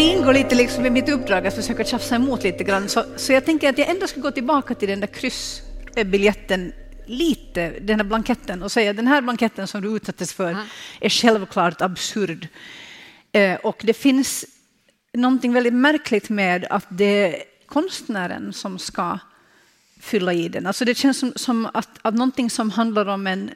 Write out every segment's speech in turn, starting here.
det, ingår lite liksom i mitt uppdrag att försöka tjafsa emot lite grann. Så, så jag tänker att jag ändå ska gå tillbaka till den där kryssbiljetten lite, den här blanketten och säga den här blanketten som du utsattes för är självklart absurd. Eh, och det finns någonting väldigt märkligt med att det är konstnären som ska fylla i den. Alltså det känns som, som att, att någonting som handlar om en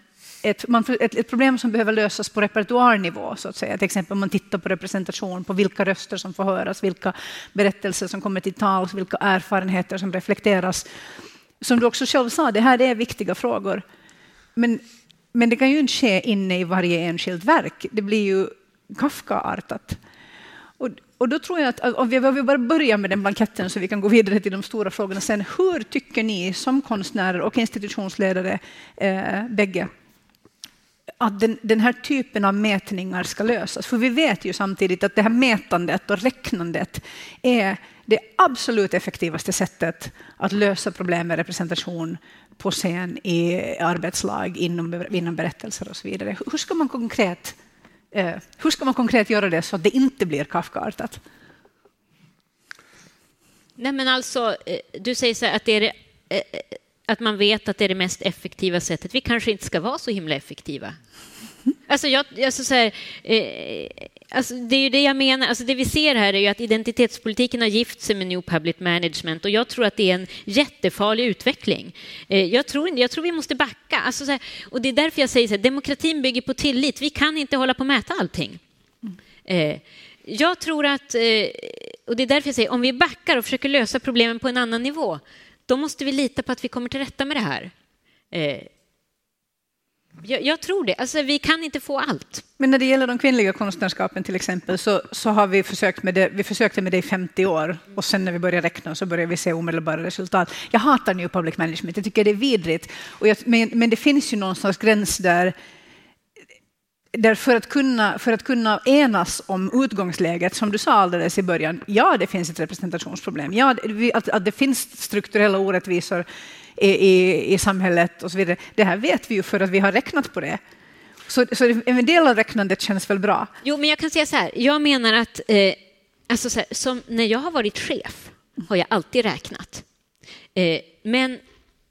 ett, man, ett, ett, problem som behöver lösas på repertoarnivå. Så att säga. Till exempel om man tittar på representation, på vilka röster som får höras, vilka berättelser som kommer till tals, vilka erfarenheter som reflekteras. Som du också själv sa, det här är viktiga frågor. Men, men det kan ju inte ske inne i varje enskilt verk. Det blir ju Kafka-artat. Och, och då tror jag att om vi, om vi bara börjar med den blanketten så vi kan gå vidare till de stora frågorna sen. Hur tycker ni som konstnärer och institutionsledare, eh, bägge, att den, den, här typen av mätningar ska lösas. För vi vet ju samtidigt att det här mätandet och räknandet är det absolut effektivaste sättet att lösa problem med representation på scen, i arbetslag, inom, inom berättelser och så vidare. Hur ska man konkret, eh, hur ska man konkret göra det så att det inte blir Kafkaartat? Nej, men alltså, eh, du säger så här att det är det, eh, eh att man vet att det är det mest effektiva sättet. Vi kanske inte ska vara så himla effektiva. Alltså, jag, alltså så här, eh, alltså det är ju det jag menar. Alltså det vi ser här är ju att identitetspolitiken har gift sig med New Public Management och jag tror att det är en jättefarlig utveckling. Eh, jag, tror, jag tror vi måste backa. Alltså här, och det är därför jag säger att demokratin bygger på tillit. Vi kan inte hålla på och mäta allting. Eh, jag tror att, eh, och det är därför jag säger om vi backar och försöker lösa problemen på en annan nivå, då måste vi lita på att vi kommer till rätta med det här. Eh, jag, jag, tror det. Alltså, vi kan inte få allt. Men när det gäller de kvinnliga konstnärskapen till exempel så, så har vi försökt med det. Vi försökte med det i 50 år och sen när vi började räkna så började vi se omedelbara resultat. Jag hatar New Public Management. Jag tycker det är vidrigt. Och jag, men, men det finns ju någonstans gräns där där för, att kunna, för att kunna enas om utgångsläget, som du sa alldeles i början, ja, det finns ett representationsproblem. Ja, att, att det finns strukturella orättvisor i, i, i samhället och så vidare. Det här vet vi ju för att vi har räknat på det. Så, så en del av räknandet känns väl bra? Jo, men jag kan säga så här. Jag menar att eh, alltså här, som när jag har varit chef har jag alltid räknat. Eh, men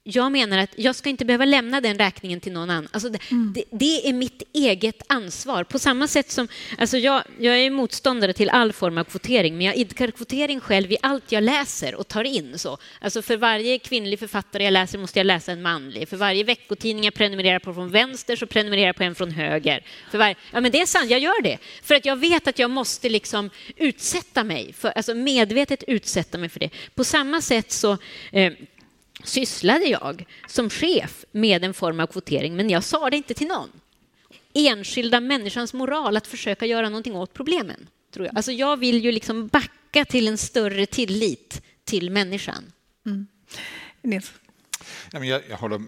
jag menar att jag ska inte behöva lämna den räkningen till någon annan. Alltså det, mm. det, det, är mitt eget ansvar. På samma sätt som... Alltså jag, jag är motståndare till all form av kvotering, men jag idkar kvotering själv i allt jag läser och tar in. Så. Alltså för varje kvinnlig författare jag läser måste jag läsa en manlig. För varje veckotidning jag prenumererar på från vänster så prenumererar jag på en från höger. För varje, ja, men det är sant, jag gör det. För att jag vet att jag måste liksom utsätta mig, för, alltså medvetet utsätta mig för det. På samma sätt så eh, sysslade jag som chef med en form av kvotering, men jag sa det inte till någon. Enskilda människans moral att försöka göra någonting åt problemen. Tror jag. Alltså jag vill ju liksom backa till en större tillit till människan. Mm. Nils? Ja, men jag, jag håller,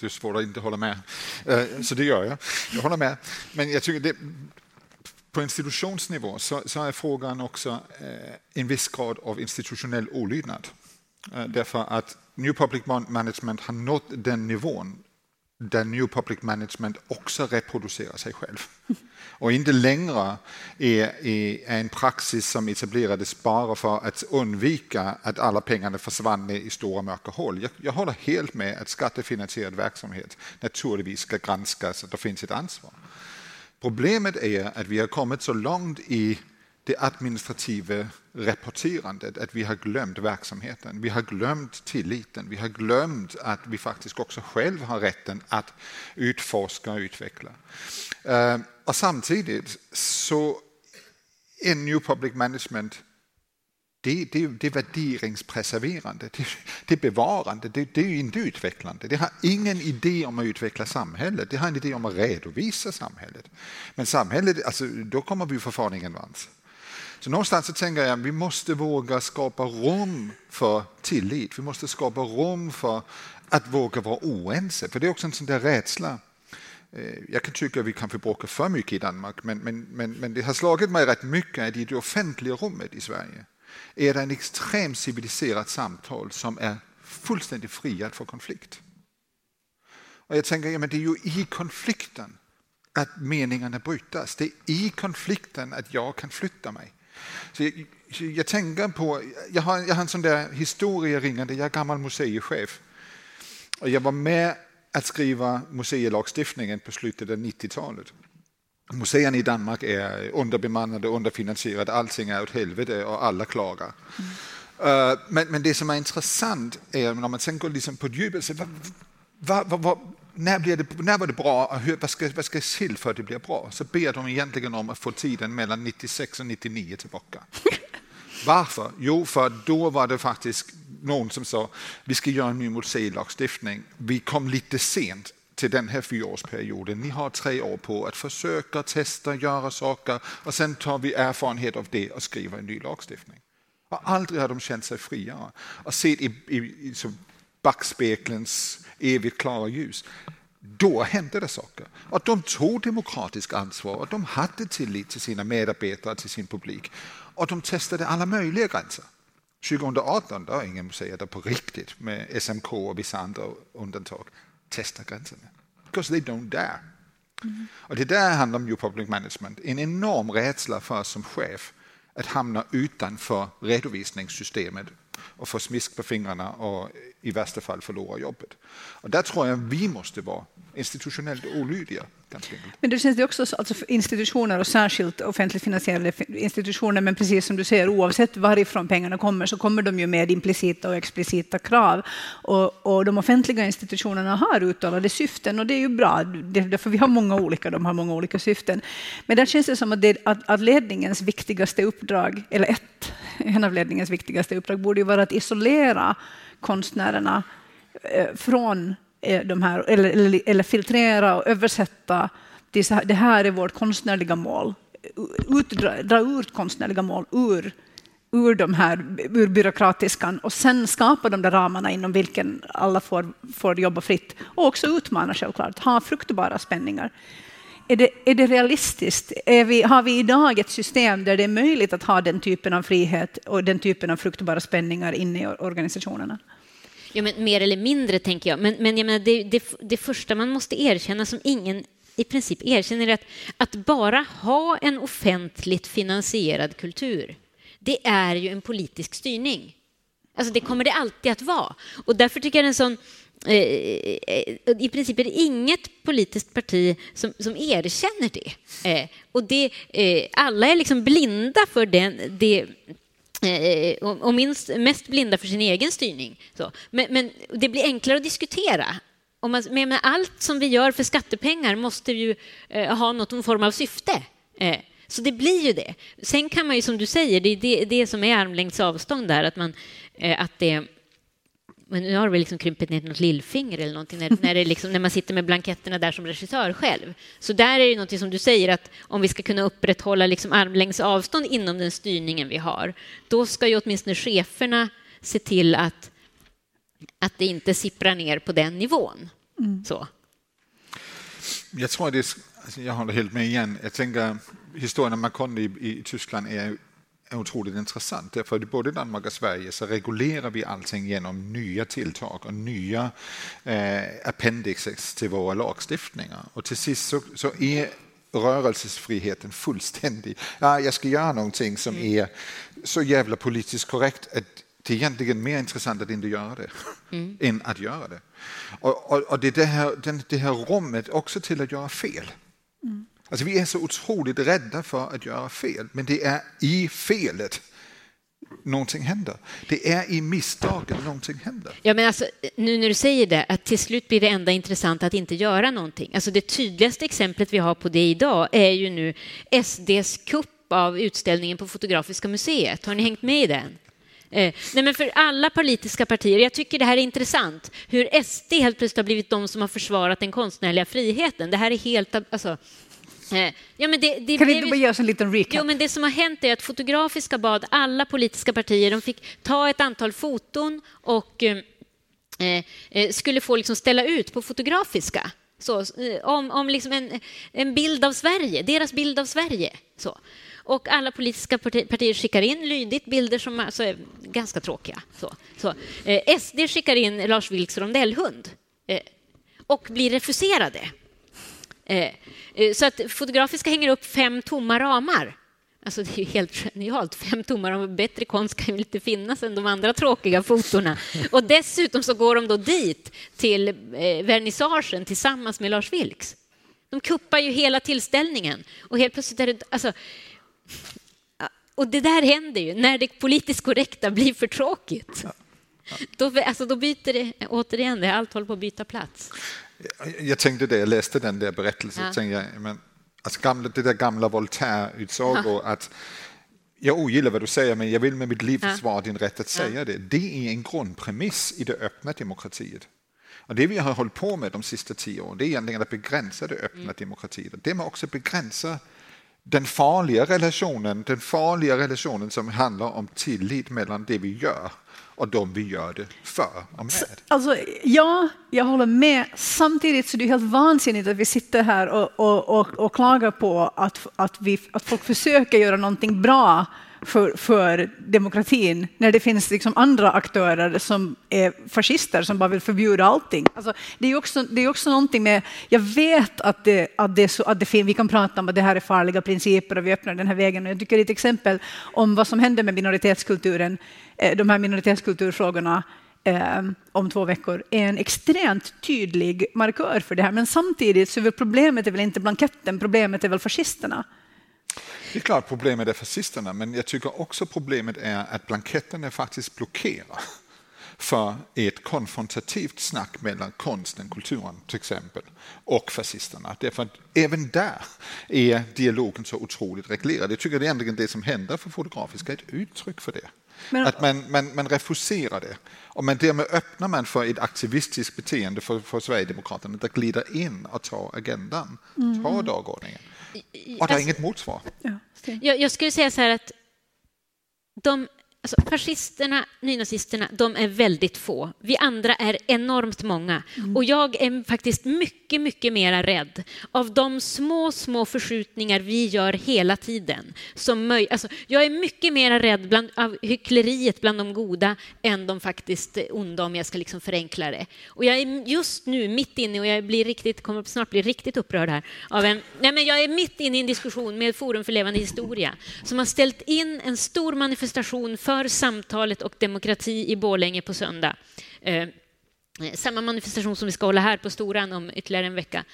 det är svårt att inte hålla med, uh, så det gör jag. Jag håller med. Men jag tycker det, på institutionsnivå så, så är frågan också uh, en viss grad av institutionell olydnad. Uh, därför att New Public Management har nått den nivån där New Public Management också reproducerar sig själv och inte längre är, är en praxis som etablerades bara för att undvika att alla pengarna försvann i stora mörka hål. Jag, jag håller helt med att skattefinansierad verksamhet naturligtvis ska granskas, att det finns ett ansvar. Problemet är att vi har kommit så långt i det administrativa rapporterandet, att vi har glömt verksamheten. Vi har glömt tilliten. Vi har glömt att vi faktiskt också själv har rätten att utforska och utveckla. Eh, och samtidigt så är New Public Management det, det, det är värderingspreserverande, det, det är bevarande, det, det är inte utvecklande. Det har ingen idé om att utveckla samhället, det har en idé om att redovisa samhället. Men samhället, alltså, då kommer vi förfarligen vans. Så någonstans så tänker jag att vi måste våga skapa rum för tillit. Vi måste skapa rum för att våga vara oense, för det är också en sån där rädsla. Eh, jag kan tycka att vi kanske bråkar för mycket i Danmark, men, men, men, men det har slagit mig rätt mycket att i det offentliga rummet i Sverige är det en extremt civiliserat samtal som är fullständigt friat för konflikt. Och jag tänker, ja, men det är ju i konflikten att meningarna brytas. Det är i konflikten att jag kan flytta mig. Så jag, jag tänker på, jag har, jag har en sån där historia ringande, jag är gammal museichef. Och jag var med att skriva museilagstiftningen på slutet av 90-talet. Museerna i Danmark är underbemannade, underfinansierade, allting är åt helvete och alla klagar. Mm. Men, men, det som är intressant är när man sen går liksom på djupet, vad, vad, vad, när, blir det, när var det bra hur, vad, ska, vad ska till för att det blir bra? Så ber de egentligen om att få tiden mellan 96 och 99 tillbaka. Varför? Jo, för då var det faktiskt någon som sa vi ska göra en ny museilagstiftning. Vi kom lite sent till den här fyraårsperioden. Ni har tre år på att försöka testa, göra saker och sen tar vi erfarenhet av det och skriver en ny lagstiftning. Och aldrig har de känt sig friare och sett i, i, i backspegelns evigt klara ljus. Då hände det saker. Och de tog demokratisk ansvar och de hade tillit till sina medarbetare, till sin publik. Och de testade alla möjliga gränser. 2018 då ingen säger det på riktigt med SMK och vissa andra undantag testa gränserna. Because they don't dare. Mm. Och det där handlar om Public Management. En enorm rädsla för som chef att hamna utanför redovisningssystemet och få smisk på fingrarna och i värsta fall förlora jobbet. Och där tror jag vi måste vara institutionellt olydiga. Men det känns det också alltså för institutioner och särskilt offentligt finansierade institutioner, men precis som du säger, oavsett varifrån pengarna kommer så kommer de ju med implicita och explicita krav. Och, och de offentliga institutionerna har uttalade syften och det är ju bra, därför vi har många olika, de har många olika syften. Men där känns det som att, det, att, att ledningens viktigaste uppdrag, eller ett, en av ledningens viktigaste uppdrag borde ju vara att isolera konstnärerna eh, från Eh, de här, eller, eller, eller filtrera och översätta till det här är vårt konstnärliga mål. Utdra, dra ut konstnärliga mål ur, ur de här ur byråkratiskan och sen skapa de där ramarna inom vilken alla får, får jobba fritt. Och också utmana självklart, ha fruktbara spänningar. Är det, är det realistiskt? Är vi, har vi idag ett system där det är möjligt att ha den typen av frihet och den typen av fruktbara spänningar inne i organisationerna? Ja, men mer eller mindre, tänker jag. Men, men jag menar, det, det, det första man måste erkänna, som ingen i princip erkänner, är att, att bara ha en offentligt finansierad kultur, det är ju en politisk styrning. Alltså, det kommer det alltid att vara. Och därför tycker jag en sån Eh, eh i princip är det inget politiskt parti som, som erkänner det. Eh, och det, eh, alla är liksom blinda för den, det Eh, och minst, mest blinda för sin egen styrning. Så. Men, men det blir enklare att diskutera. Om man, men allt som vi gör för skattepengar måste ju eh, ha någon form av syfte. Eh, så det blir ju det. Sen kan man ju, som du säger, det är det, det som är armlängds avstånd där, att, man, att det men nu har det liksom krympit ner till något lillfinger eller någonting när, när, det liksom, när man sitter med blanketterna där som regissör själv. Så där är det något som du säger att om vi ska kunna upprätthålla liksom armlängds avstånd inom den styrningen vi har, då ska ju åtminstone cheferna se till att, att det inte sipprar ner på den nivån. Mm. Så. Jag tror det, alltså jag håller helt med igen. Jag tänker historien om Macondo i, i Tyskland är är otroligt intressant. Därför att både Danmark och Sverige så reglerar vi allting genom nya tilltag och nya eh, appendixes till våra lagstiftningar. Och till sist så, så är rörelsefriheten fullständig. Ja, jag ska göra någonting som mm. är så jävla politiskt korrekt att det är egentligen mer intressant att inte göra det mm. än att göra det. Och, och, och det, det, här, det här rummet också till att göra fel. Alltså vi är så otroligt rädda för att göra fel, men det är i felet någonting händer. Det är i misstagen någonting händer. Ja, men alltså, nu när du säger det, att till slut blir det enda intressant att inte göra någonting. Alltså det tydligaste exemplet vi har på det idag är ju nu SDs kupp av utställningen på Fotografiska museet. Har ni hängt med i den? Eh, nej, men för alla politiska partier, jag tycker det här är intressant, hur SD helt plötsligt har blivit de som har försvarat den konstnärliga friheten. Det här är helt, alltså, ja, men det, det kan vi inte bara göra en liten recap? Jo, men det som har hänt är att Fotografiska bad alla politiska partier, de fick ta ett antal foton och eh, eh, eh skulle få liksom ställa ut på Fotografiska. Så, eh, om om liksom en, en bild av Sverige, deras bild av Sverige. Så. Och alla politiska partier skickar in lydigt bilder som alltså är ganska tråkiga. Så, så. Eh, SD skickar in Lars Vilks rondellhund eh, och blir refuserade. Eh, Eh, så att Fotografiska hänger upp fem tomma ramar. Alltså det är ju helt genialt. Fem tummar av bättre konst kan ju inte finnas än de andra tråkiga fotona. Och dessutom så går de då dit till eh, vernissagen tillsammans med Lars Vilks. De kuppar ju hela tillställningen och helt plötsligt är det... Alltså, och det där händer ju när det politiskt korrekta blir för tråkigt. Då, alltså, då byter det återigen, det, allt håller på att byta plats. Jag tänkte det, jag läste den där berättelsen, ja. tänkte jag, men, alltså gamla, det där gamla Voltaire-utsagor ja. att jag ogillar vad du säger, men jag vill med mitt liv försvara din rätt att säga ja. det. Det är en grundpremiss i det öppna demokratiet. Och det vi har hållit på med de sista tio åren, det är egentligen att begränsa det öppna mm. demokratiet. Det med också begränsa den farliga relationen, den farliga relationen som handlar om tillit mellan det vi gör och de vi gör det för och med. Alltså, ja, jag håller med. Samtidigt så är det helt vansinnigt att vi sitter här och, och, och, och klagar på att, att, vi, att folk försöker göra någonting bra för, för demokratin när det finns liksom andra aktörer som är fascister som bara vill förbjuda allting. Alltså, det, är också, det är också någonting med, jag vet att, det, att, det så, att det, vi kan prata om att det här är farliga principer och vi öppnar den här vägen. Och jag tycker det är ett exempel om vad som händer med minoritetskulturen, eh, de här minoritetskulturfrågorna eh, om två veckor är en extremt tydlig markör för det här. Men samtidigt så är väl problemet är väl inte blanketten, problemet är väl fascisterna. Det är klart problemet är fascisterna, men jag tycker också problemet är att blanketterna faktiskt blockerar för ett konfrontativt snack mellan konsten, kulturen till exempel, och fascisterna. Därför att även där är dialogen så otroligt reglerad. Jag tycker det är egentligen det som händer för Fotografiska är ett uttryck för det. Men, att man, man, man refuserar det. Och man, därmed öppnar man för ett aktivistiskt beteende för, för Sverigedemokraterna att glida in och ta agendan, mm. ta dagordningen. Det är alltså, inget motsvar. Ja, jag, jag skulle säga så här att de Alltså, fascisterna, nynazisterna, de är väldigt få. Vi andra är enormt många. Mm. Och jag är faktiskt mycket, mycket mycket mera rädd av de små, små förskjutningar vi gör hela tiden. Som möj alltså, jag är mycket mera rädd bland, av hyckleriet bland de goda än de faktiskt onda, om jag ska liksom förenkla det. Och jag är just nu mitt inne, och jag blir riktigt, kommer snart bli riktigt upprörd här, av en, nej men jag är mitt inne i en diskussion med Forum för levande historia som har ställt in en stor manifestation för samtalet och demokrati i Borlänge på söndag. Eh, Eh, samma manifestation som vi ska hålla här på Storan om ytterligare en vecka.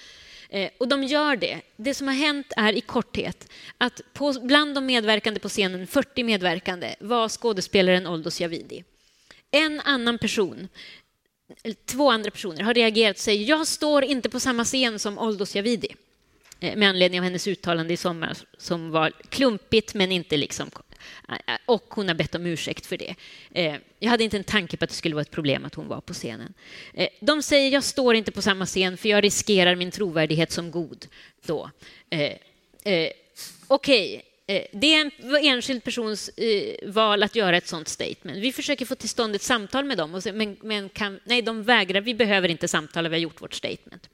Eh, och de gör det. Det som har hänt är i korthet att på, bland de medverkande på scenen, 40 medverkande, var skådespelaren Oldos Javidi. En annan person, två andra personer, har reagerat och säger jag står inte på samma scen som Oldos Javidi eh, med anledning av hennes uttalande i sommar som var klumpigt men inte liksom Eh, och hon har bett om ursäkt för det. Eh, jag hade inte en tanke på att det skulle vara ett problem att hon var på scenen. Eh, de säger jag står inte på samma scen för jag riskerar min trovärdighet som god då. Okej, okay. det är en enskild persons val att göra ett sånt statement. Vi försöker få till stånd ett samtal med dem, men, men kan, nej, de vägrar. Vi behöver inte samtala, vi har gjort vårt statement.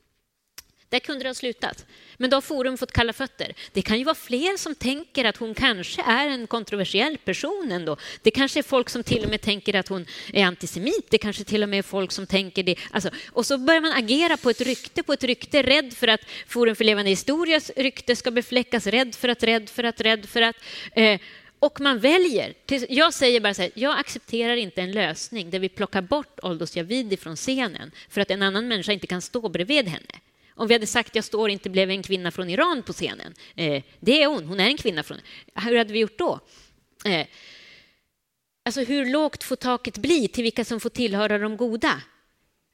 Där kunde det ha slutat. Men då har Forum fått kalla fötter. Det kan ju vara fler som tänker att hon kanske är en kontroversiell person ändå. Det kanske är folk som till och med tänker att hon är antisemit. Det kanske till och med är folk som tänker det. Alltså, och så börjar man agera på ett rykte, på ett rykte, rädd för att Forum för levande historias rykte ska befläckas, rädd för att, rädd för att, rädd för att. Eh, och man väljer. Jag säger bara så här, jag accepterar inte en lösning där vi plockar bort Oldos Javidi från scenen för att en annan människa inte kan stå bredvid henne. Om vi hade sagt jag står inte blev en kvinna från Iran på scenen. Eh, det är hon, hon är en kvinna från... Hur hade vi gjort då? Eh, alltså hur lågt får taket bli till vilka som får tillhöra de goda?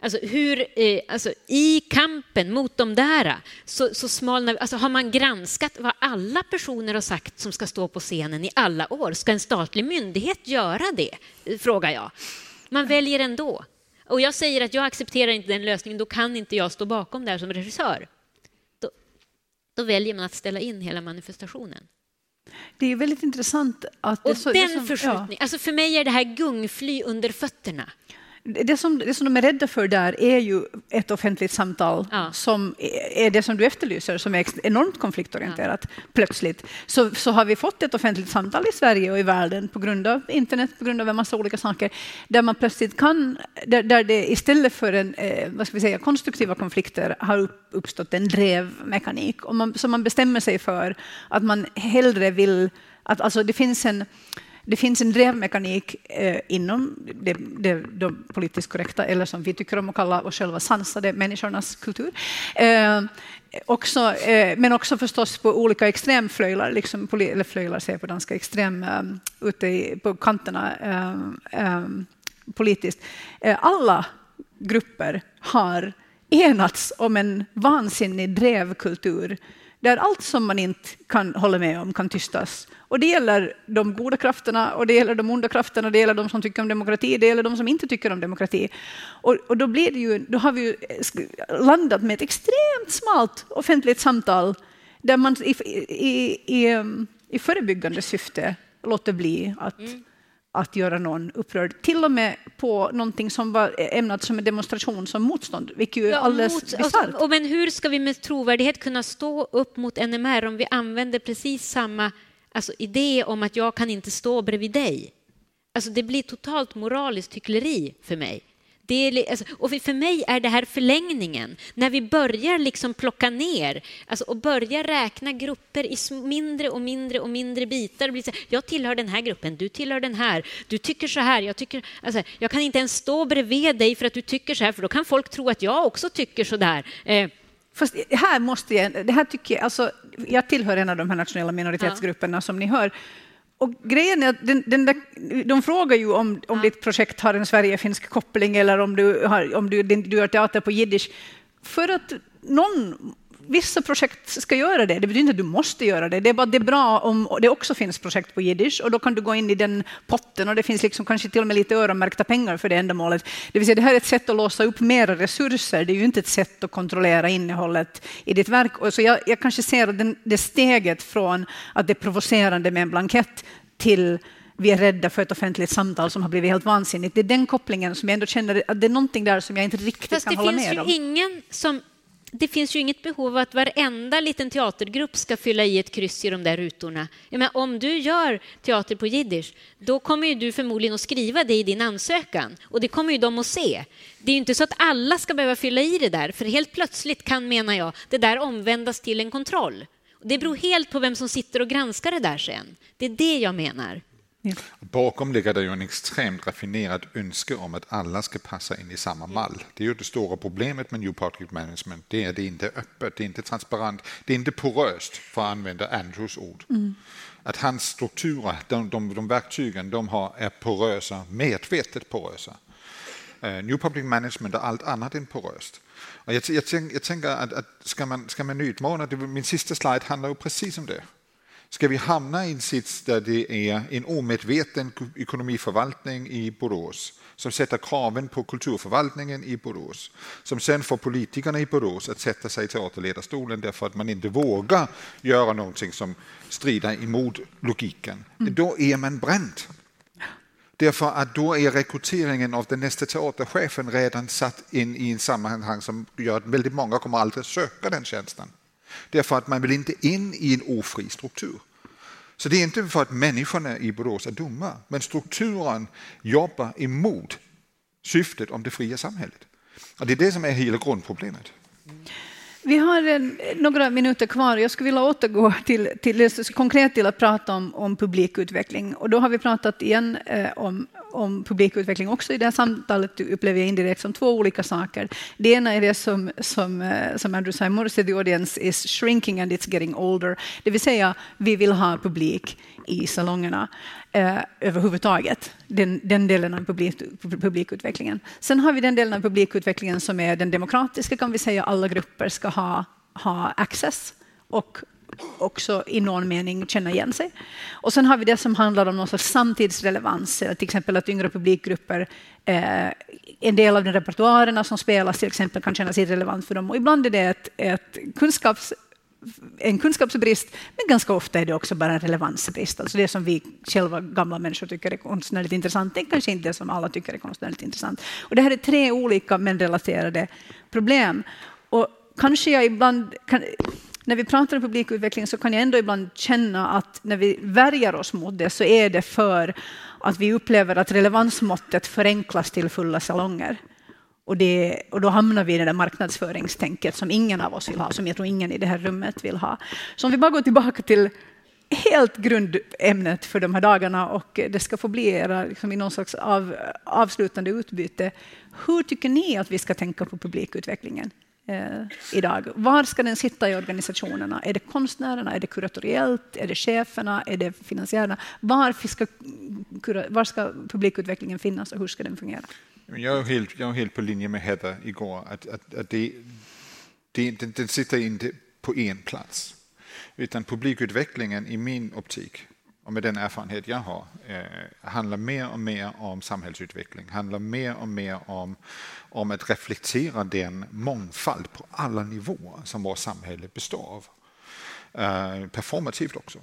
Alltså, hur, eh, alltså, I kampen mot de där så, så smalnar alltså, Har man granskat vad alla personer har sagt som ska stå på scenen i alla år? Ska en statlig myndighet göra det? Eh, frågar jag. Man väljer ändå. Och jag säger att jag accepterar inte den lösningen, då kan inte jag stå bakom det här som regissör. Då, då väljer man att ställa in hela manifestationen. Det är väldigt intressant att... Och så, den som, förskjutningen, ja. alltså för mig är det här gungfly under fötterna. Det som, det som de är rädda för där är ju ett offentligt samtal ja. som är det som du efterlyser, som är enormt konfliktorienterat. Ja. Plötsligt så, så har vi fått ett offentligt samtal i Sverige och i världen på grund av internet, på grund av en massa olika saker, där man plötsligt kan, där, där det istället för en, eh, vad ska vi säga, konstruktiva konflikter har upp, uppstått en drevmekanik. Och man, så man bestämmer sig för att man hellre vill Att, alltså, det finns en det finns en drevmekanik eh, inom det, det, de politiskt korrekta, eller som vi tycker om att kalla oss själva sansade människornas kultur. Eh, också, eh, men också förstås på olika extremflöjlar, liksom, eller flöjlar säger på danska, extrem, eh, ute i, på kanterna eh, eh, politiskt. Eh, alla grupper har enats om en vansinnig drevkultur där allt som man inte kan hålla med om kan tystas. Och det gäller de goda krafterna och det gäller de onda krafterna, det gäller de som tycker om demokrati, det gäller de som inte tycker om demokrati. Och, och då, blir det ju, då har vi ju landat med ett extremt smalt offentligt samtal där man i, i, i, i förebyggande syfte låter bli att mm att göra någon upprörd, till och med på någonting som var ämnat som en demonstration som motstånd, vilket ju är alldeles mot, bisarrt. Och, men hur ska vi med trovärdighet kunna stå upp mot NMR om vi använder precis samma alltså, idé om att jag kan inte stå bredvid dig? Alltså, det blir totalt moraliskt hyckleri för mig. Det är, alltså, och för mig är det här förlängningen, när vi börjar liksom plocka ner alltså, och börjar räkna grupper i mindre och mindre och mindre bitar. Och blir så här, jag tillhör den här gruppen, du tillhör den här, du tycker så här, jag, tycker, alltså, jag kan inte ens stå bredvid dig för att du tycker så här, för då kan folk tro att jag också tycker så där. Eh, Fast här måste jag, det här tycker jag, alltså, jag tillhör en av de här nationella minoritetsgrupperna ja. som ni hör. Och grejen är att den, den där, de frågar ju om, om ja. ditt projekt har en Sverige-finsk koppling eller om du, har, om du, du gör teater på jiddisch. För att någon vissa projekt ska göra det. Det betyder inte att du måste göra det. Det är bara det är bra om det också finns projekt på jiddisch och då kan du gå in i den potten och det finns liksom kanske till och med lite öronmärkta pengar för det ändamålet. Det vill säga, det här är ett sätt att låsa upp mera resurser. Det är ju inte ett sätt att kontrollera innehållet i ditt verk. Och så jag, jag kanske ser den, det steget från att det är provocerande med en blankett till vi är rädda för ett offentligt samtal som har blivit helt vansinnigt. Det är den kopplingen som jag ändå känner att det är någonting där som jag inte riktigt Fast kan hålla med om. Det finns ju ingen som det finns ju inget behov av att varenda liten teatergrupp ska fylla i ett kryss i de där rutorna. Men om du gör teater på jiddisch, då kommer ju du förmodligen att skriva det i din ansökan och det kommer ju de att se. Det är ju inte så att alla ska behöva fylla i det där, för helt plötsligt kan, menar jag, det där omvändas till en kontroll. Det beror helt på vem som sitter och granskar det där sen. Det är det jag menar. Ja. Bakom ligger det ju en extremt raffinerad önske om att alla ska passa in i samma mall. Det är ju det stora problemet med New Public Management. Det är att det inte är öppet, det är inte transparent, det är inte poröst, för att använda Andrews ord. Mm. Att hans strukturer, de, de, de verktygen de har, är porösa, medvetet porösa. Uh, New Public Management är allt annat än poröst. Och jag, jag, jag tänker att, att ska, man, ska man utmana, min sista slide handlar ju precis om det. Ska vi hamna i en sits där det är en omedveten ekonomiförvaltning i Borås som sätter kraven på kulturförvaltningen i Borås, som sen får politikerna i Borås att sätta sig i teaterledarstolen därför att man inte vågar göra någonting som strider emot logiken, mm. då är man bränd. Därför att då är rekryteringen av den nästa teaterchefen redan satt in i en sammanhang som gör att väldigt många kommer aldrig söka den tjänsten. Därför att man vill inte in i en ofri struktur. Så det är inte för att människorna i Borås är dumma, men strukturen jobbar emot syftet om det fria samhället. Och det är det som är hela grundproblemet. Vi har en, några minuter kvar. Jag skulle vilja återgå till, till konkret till att prata om, om publikutveckling. Och då har vi pratat igen eh, om om publikutveckling också i det här samtalet upplever jag indirekt som två olika saker. Det ena är det som, som, eh, som Andrew Simon säger, the audience is shrinking and it's getting older. Det vill säga, vi vill ha publik i salongerna eh, överhuvudtaget. Den, den delen av publik, publikutvecklingen. Sen har vi den delen av publikutvecklingen som är den demokratiska, kan vi säga. Alla grupper ska ha, ha access och också i någon mening känna igen sig. Och sen har vi det som handlar om någon sorts samtidsrelevans, eh, till exempel att yngre publikgrupper, eh, en del av de repertoarerna som spelas till exempel kan kännas irrelevant för dem. Och ibland är det ett, ett kunskaps en kunskapsbrist, men ganska ofta är det också bara en relevansbrist. Alltså det som vi själva gamla människor tycker är konstnärligt intressant, det är kanske inte det som alla tycker är konstnärligt intressant. Och det här är tre olika men relaterade problem. Och kanske jag ibland kan, när vi pratar om publikutveckling så kan jag ändå ibland känna att när vi värjer oss mot det så är det för att vi upplever att relevansmåttet förenklas till fulla salonger. Och, det, och då hamnar vi i det där marknadsföringstänket som ingen av oss vill ha, som jag tror ingen i det här rummet vill ha. Så om vi bara går tillbaka till helt grundämnet för de här dagarna och det ska få bli era, liksom, i någon slags av, avslutande utbyte. Hur tycker ni att vi ska tänka på publikutvecklingen? eh, idag. Var ska den sitta i organisationerna? Är det konstnärerna, är det kuratoriellt, är det cheferna, är det finansiärerna? Var ska, var ska publikutvecklingen finnas och hur ska den fungera? Jag är helt, jag är helt på linje med Hedda igår. Att, att, att det, det, den, den sitter inte på en plats. Utan publikutvecklingen i min optik och med den erfarenhet jag har, eh, handlar mer och mer om samhällsutveckling, handlar mer och mer om, om att reflektera den mångfald på alla nivåer som vårt samhälle består av. Eh, performativt också.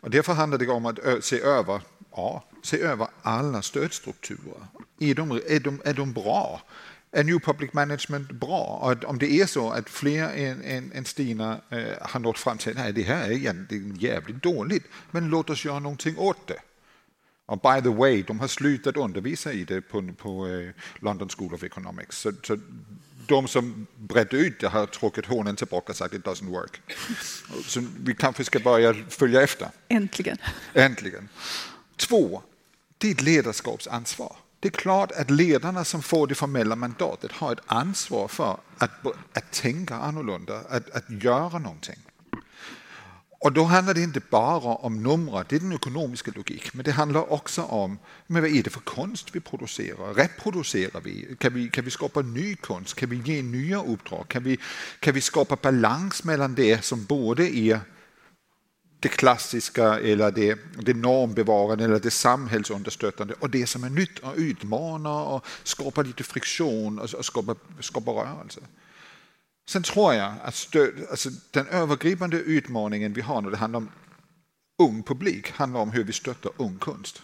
Och därför handlar det om att se över, ja, se över alla stödstrukturer. Är de, är de, är de bra? är New Public Management bra? Och om det är så att fler än, än, än Stina eh, har nått fram till att det här är egentligen jävligt dåligt, men låt oss göra någonting åt det. Och by the way, de har slutat undervisa i det på, på eh, London School of Economics. Så, så de som bredde ut det har tråkat hånen tillbaka och sagt det doesn't work. Så vi kanske ska börja följa efter. Äntligen. Äntligen. Två, det är ett ledarskapsansvar. Det är klart att ledarna som får det formella mandatet har ett ansvar för att, att tänka annorlunda, att, att göra någonting. Och då handlar det inte bara om numret, det är den ekonomiska logiken, men det handlar också om men vad är det för konst vi producerar? Reproducerar vi? Kan vi, kan vi skapa ny konst? Kan vi ge nya uppdrag? Kan vi, kan vi skapa balans mellan det som både är det klassiska eller det, det normbevarande eller det samhällsunderstöttande och det som är nytt och utmanar och skapar lite friktion och skapar, skapar rörelse. Sen tror jag att stöd, alltså den övergripande utmaningen vi har när det handlar om ung publik handlar om hur vi stöttar ung konst.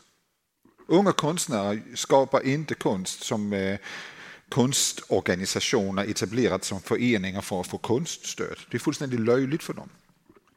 Unga konstnärer skapar inte konst som eh, konstorganisationer etablerat som föreningar för att få konststöd. Det är fullständigt löjligt för dem.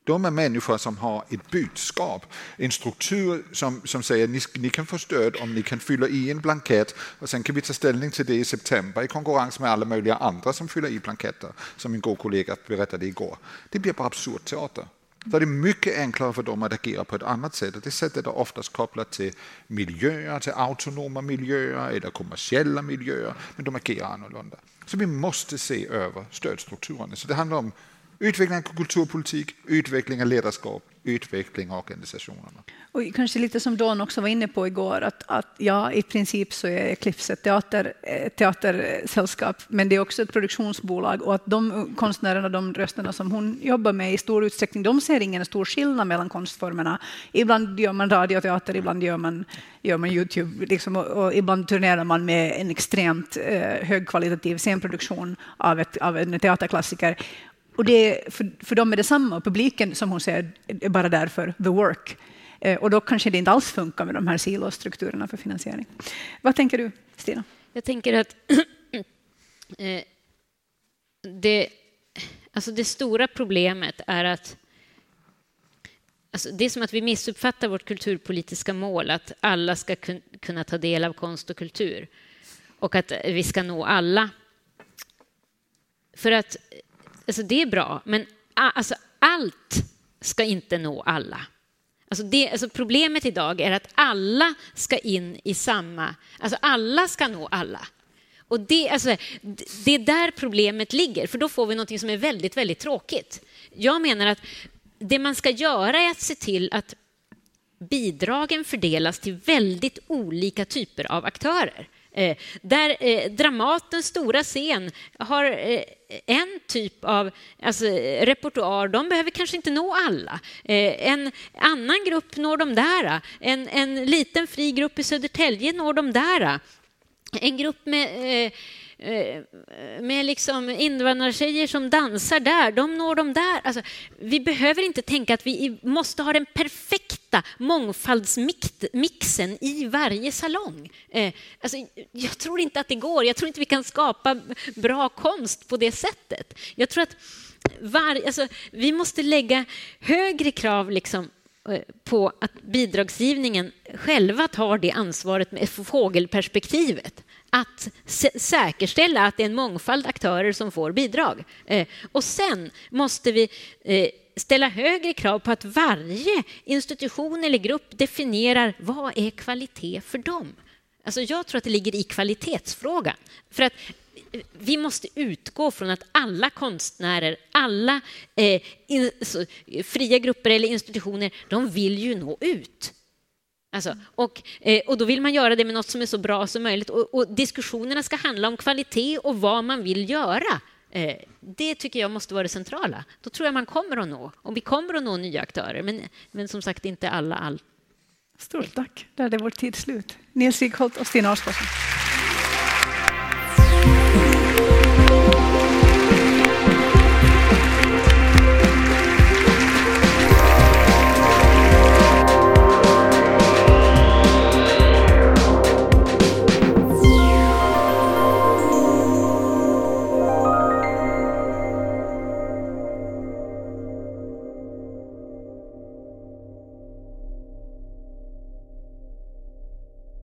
De är människor som har ett budskap, en struktur som, som säger att ni, ni kan få stöd om ni kan fylla i en blankett och sen kan vi ta ställning till det i september i konkurrens med alla möjliga andra som fyller i blanketter, som min god kollega berättade igår. Det blir bara absurd teater. Så det är mycket enklare för dem att agera på ett annat sätt. Det sättet är oftast kopplat till miljöer, till autonoma miljöer eller kommersiella miljöer, men de agerar annorlunda. Så vi måste se över stödstrukturerna. Så det handlar om Utveckling av kulturpolitik, utveckling av ledarskap, utveckling av organisationerna. Och kanske lite som Don också var inne på igår, att, att ja, i princip så är Eclipse ett teater, eh, teatersällskap, men det är också ett produktionsbolag och att de konstnärerna, de rösterna som hon jobbar med i stor utsträckning, de ser ingen stor skillnad mellan konstformerna. Ibland gör man radioteater, ibland gör man, gör man Youtube, liksom, och, och, ibland turnerar man med en extremt eh, högkvalitativ scenproduktion av, ett, av en teaterklassiker. Och det, för, för dem är det samma, publiken som hon säger är bara där för the work. Eh, och då kanske det inte alls funkar med de här silostrukturerna för finansiering. Vad tänker du, Stina? Jag tänker att eh, det, alltså det stora problemet är att Alltså det är som att vi missuppfattar vårt kulturpolitiska mål, att alla ska kunna ta del av konst och kultur och att vi ska nå alla. För att alltså det är bra, men alltså allt ska inte nå alla. Alltså det, alltså problemet idag är att alla ska in i samma... Alltså alla ska nå alla. Och det, alltså, det är där problemet ligger, för då får vi något som är väldigt, väldigt tråkigt. Jag menar att det man ska göra är att se till att bidragen fördelas till väldigt olika typer av aktörer. Eh, där eh, Dramatens stora scen har eh, en typ av alltså, repertoar, de behöver kanske inte nå alla. Eh, en annan grupp når de där. En, en liten fri grupp i Södertälje når de där. En grupp med Eh, eh med liksom invandrartjejer som dansar där, de når de där. Alltså, vi behöver inte tänka att vi måste ha den perfekta mångfaldsmixen i varje salong. Eh, alltså, jag tror inte att det går. Jag tror inte vi kan skapa bra konst på det sättet. Jag tror att var, alltså, vi måste lägga högre krav liksom, eh, på att bidragsgivningen själva tar det ansvaret med fågelperspektivet att säkerställa att det är en mångfald aktörer som får bidrag. Eh, och sen måste vi ställa högre krav på att varje institution eller grupp definierar vad är kvalitet för dem. Alltså jag tror att det ligger i kvalitetsfrågan. För att eh, vi måste utgå från att alla konstnärer, alla eh, in, så, fria grupper eller institutioner, de vill ju nå ut. Alltså, och, eh, och då vill man göra det med något som är så bra som möjligt. Och, och diskussionerna ska handla om kvalitet och vad man vill göra. Eh, det tycker jag måste vara det centrala. Då tror jag man kommer att nå. Och vi kommer att nå nya aktörer, men, men som sagt inte alla. All. Stort tack. Där är vår tid slut. Nils Sigholt och Stina Arsgårdsson.